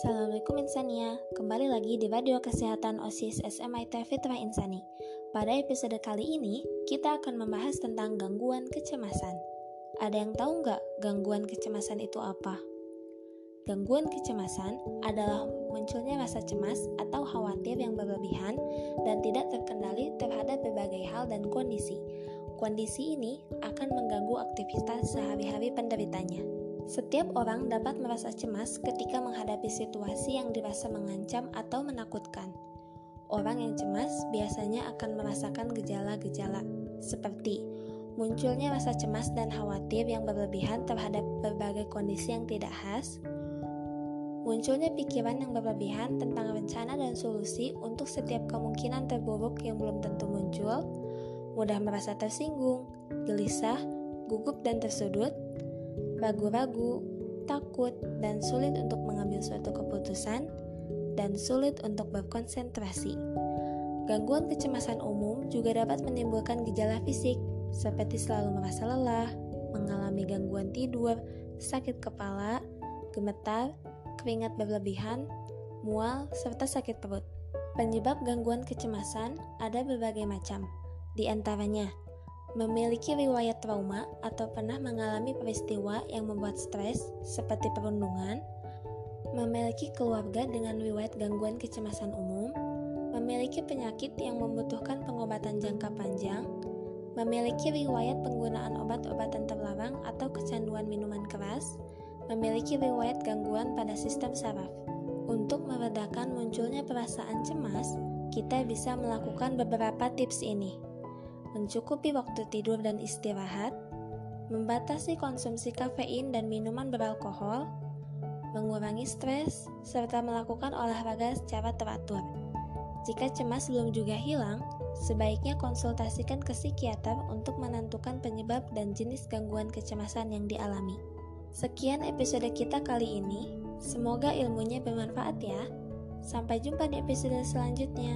Insania, kembali lagi di Radio Kesehatan OSIS SMIT Fitrah Insani. Pada episode kali ini, kita akan membahas tentang gangguan kecemasan. Ada yang tahu nggak gangguan kecemasan itu apa? Gangguan kecemasan adalah munculnya rasa cemas atau khawatir yang berlebihan dan tidak terkendali terhadap berbagai hal dan kondisi. Kondisi ini akan mengganggu aktivitas sehari-hari penderitanya. Setiap orang dapat merasa cemas ketika menghadapi situasi yang dirasa mengancam atau menakutkan. Orang yang cemas biasanya akan merasakan gejala-gejala seperti munculnya rasa cemas dan khawatir yang berlebihan terhadap berbagai kondisi yang tidak khas, munculnya pikiran yang berlebihan tentang rencana dan solusi untuk setiap kemungkinan terburuk yang belum tentu muncul, mudah merasa tersinggung, gelisah, gugup dan tersudut, ragu-ragu, takut, dan sulit untuk mengambil suatu keputusan, dan sulit untuk berkonsentrasi. Gangguan kecemasan umum juga dapat menimbulkan gejala fisik, seperti selalu merasa lelah, mengalami gangguan tidur, sakit kepala, gemetar, keringat berlebihan, mual, serta sakit perut. Penyebab gangguan kecemasan ada berbagai macam, di antaranya memiliki riwayat trauma atau pernah mengalami peristiwa yang membuat stres seperti perundungan, memiliki keluarga dengan riwayat gangguan kecemasan umum, memiliki penyakit yang membutuhkan pengobatan jangka panjang, memiliki riwayat penggunaan obat-obatan terlarang atau kecanduan minuman keras, memiliki riwayat gangguan pada sistem saraf. Untuk meredakan munculnya perasaan cemas, kita bisa melakukan beberapa tips ini mencukupi waktu tidur dan istirahat, membatasi konsumsi kafein dan minuman beralkohol, mengurangi stres, serta melakukan olahraga secara teratur. Jika cemas belum juga hilang, sebaiknya konsultasikan ke psikiater untuk menentukan penyebab dan jenis gangguan kecemasan yang dialami. Sekian episode kita kali ini. Semoga ilmunya bermanfaat ya. Sampai jumpa di episode selanjutnya.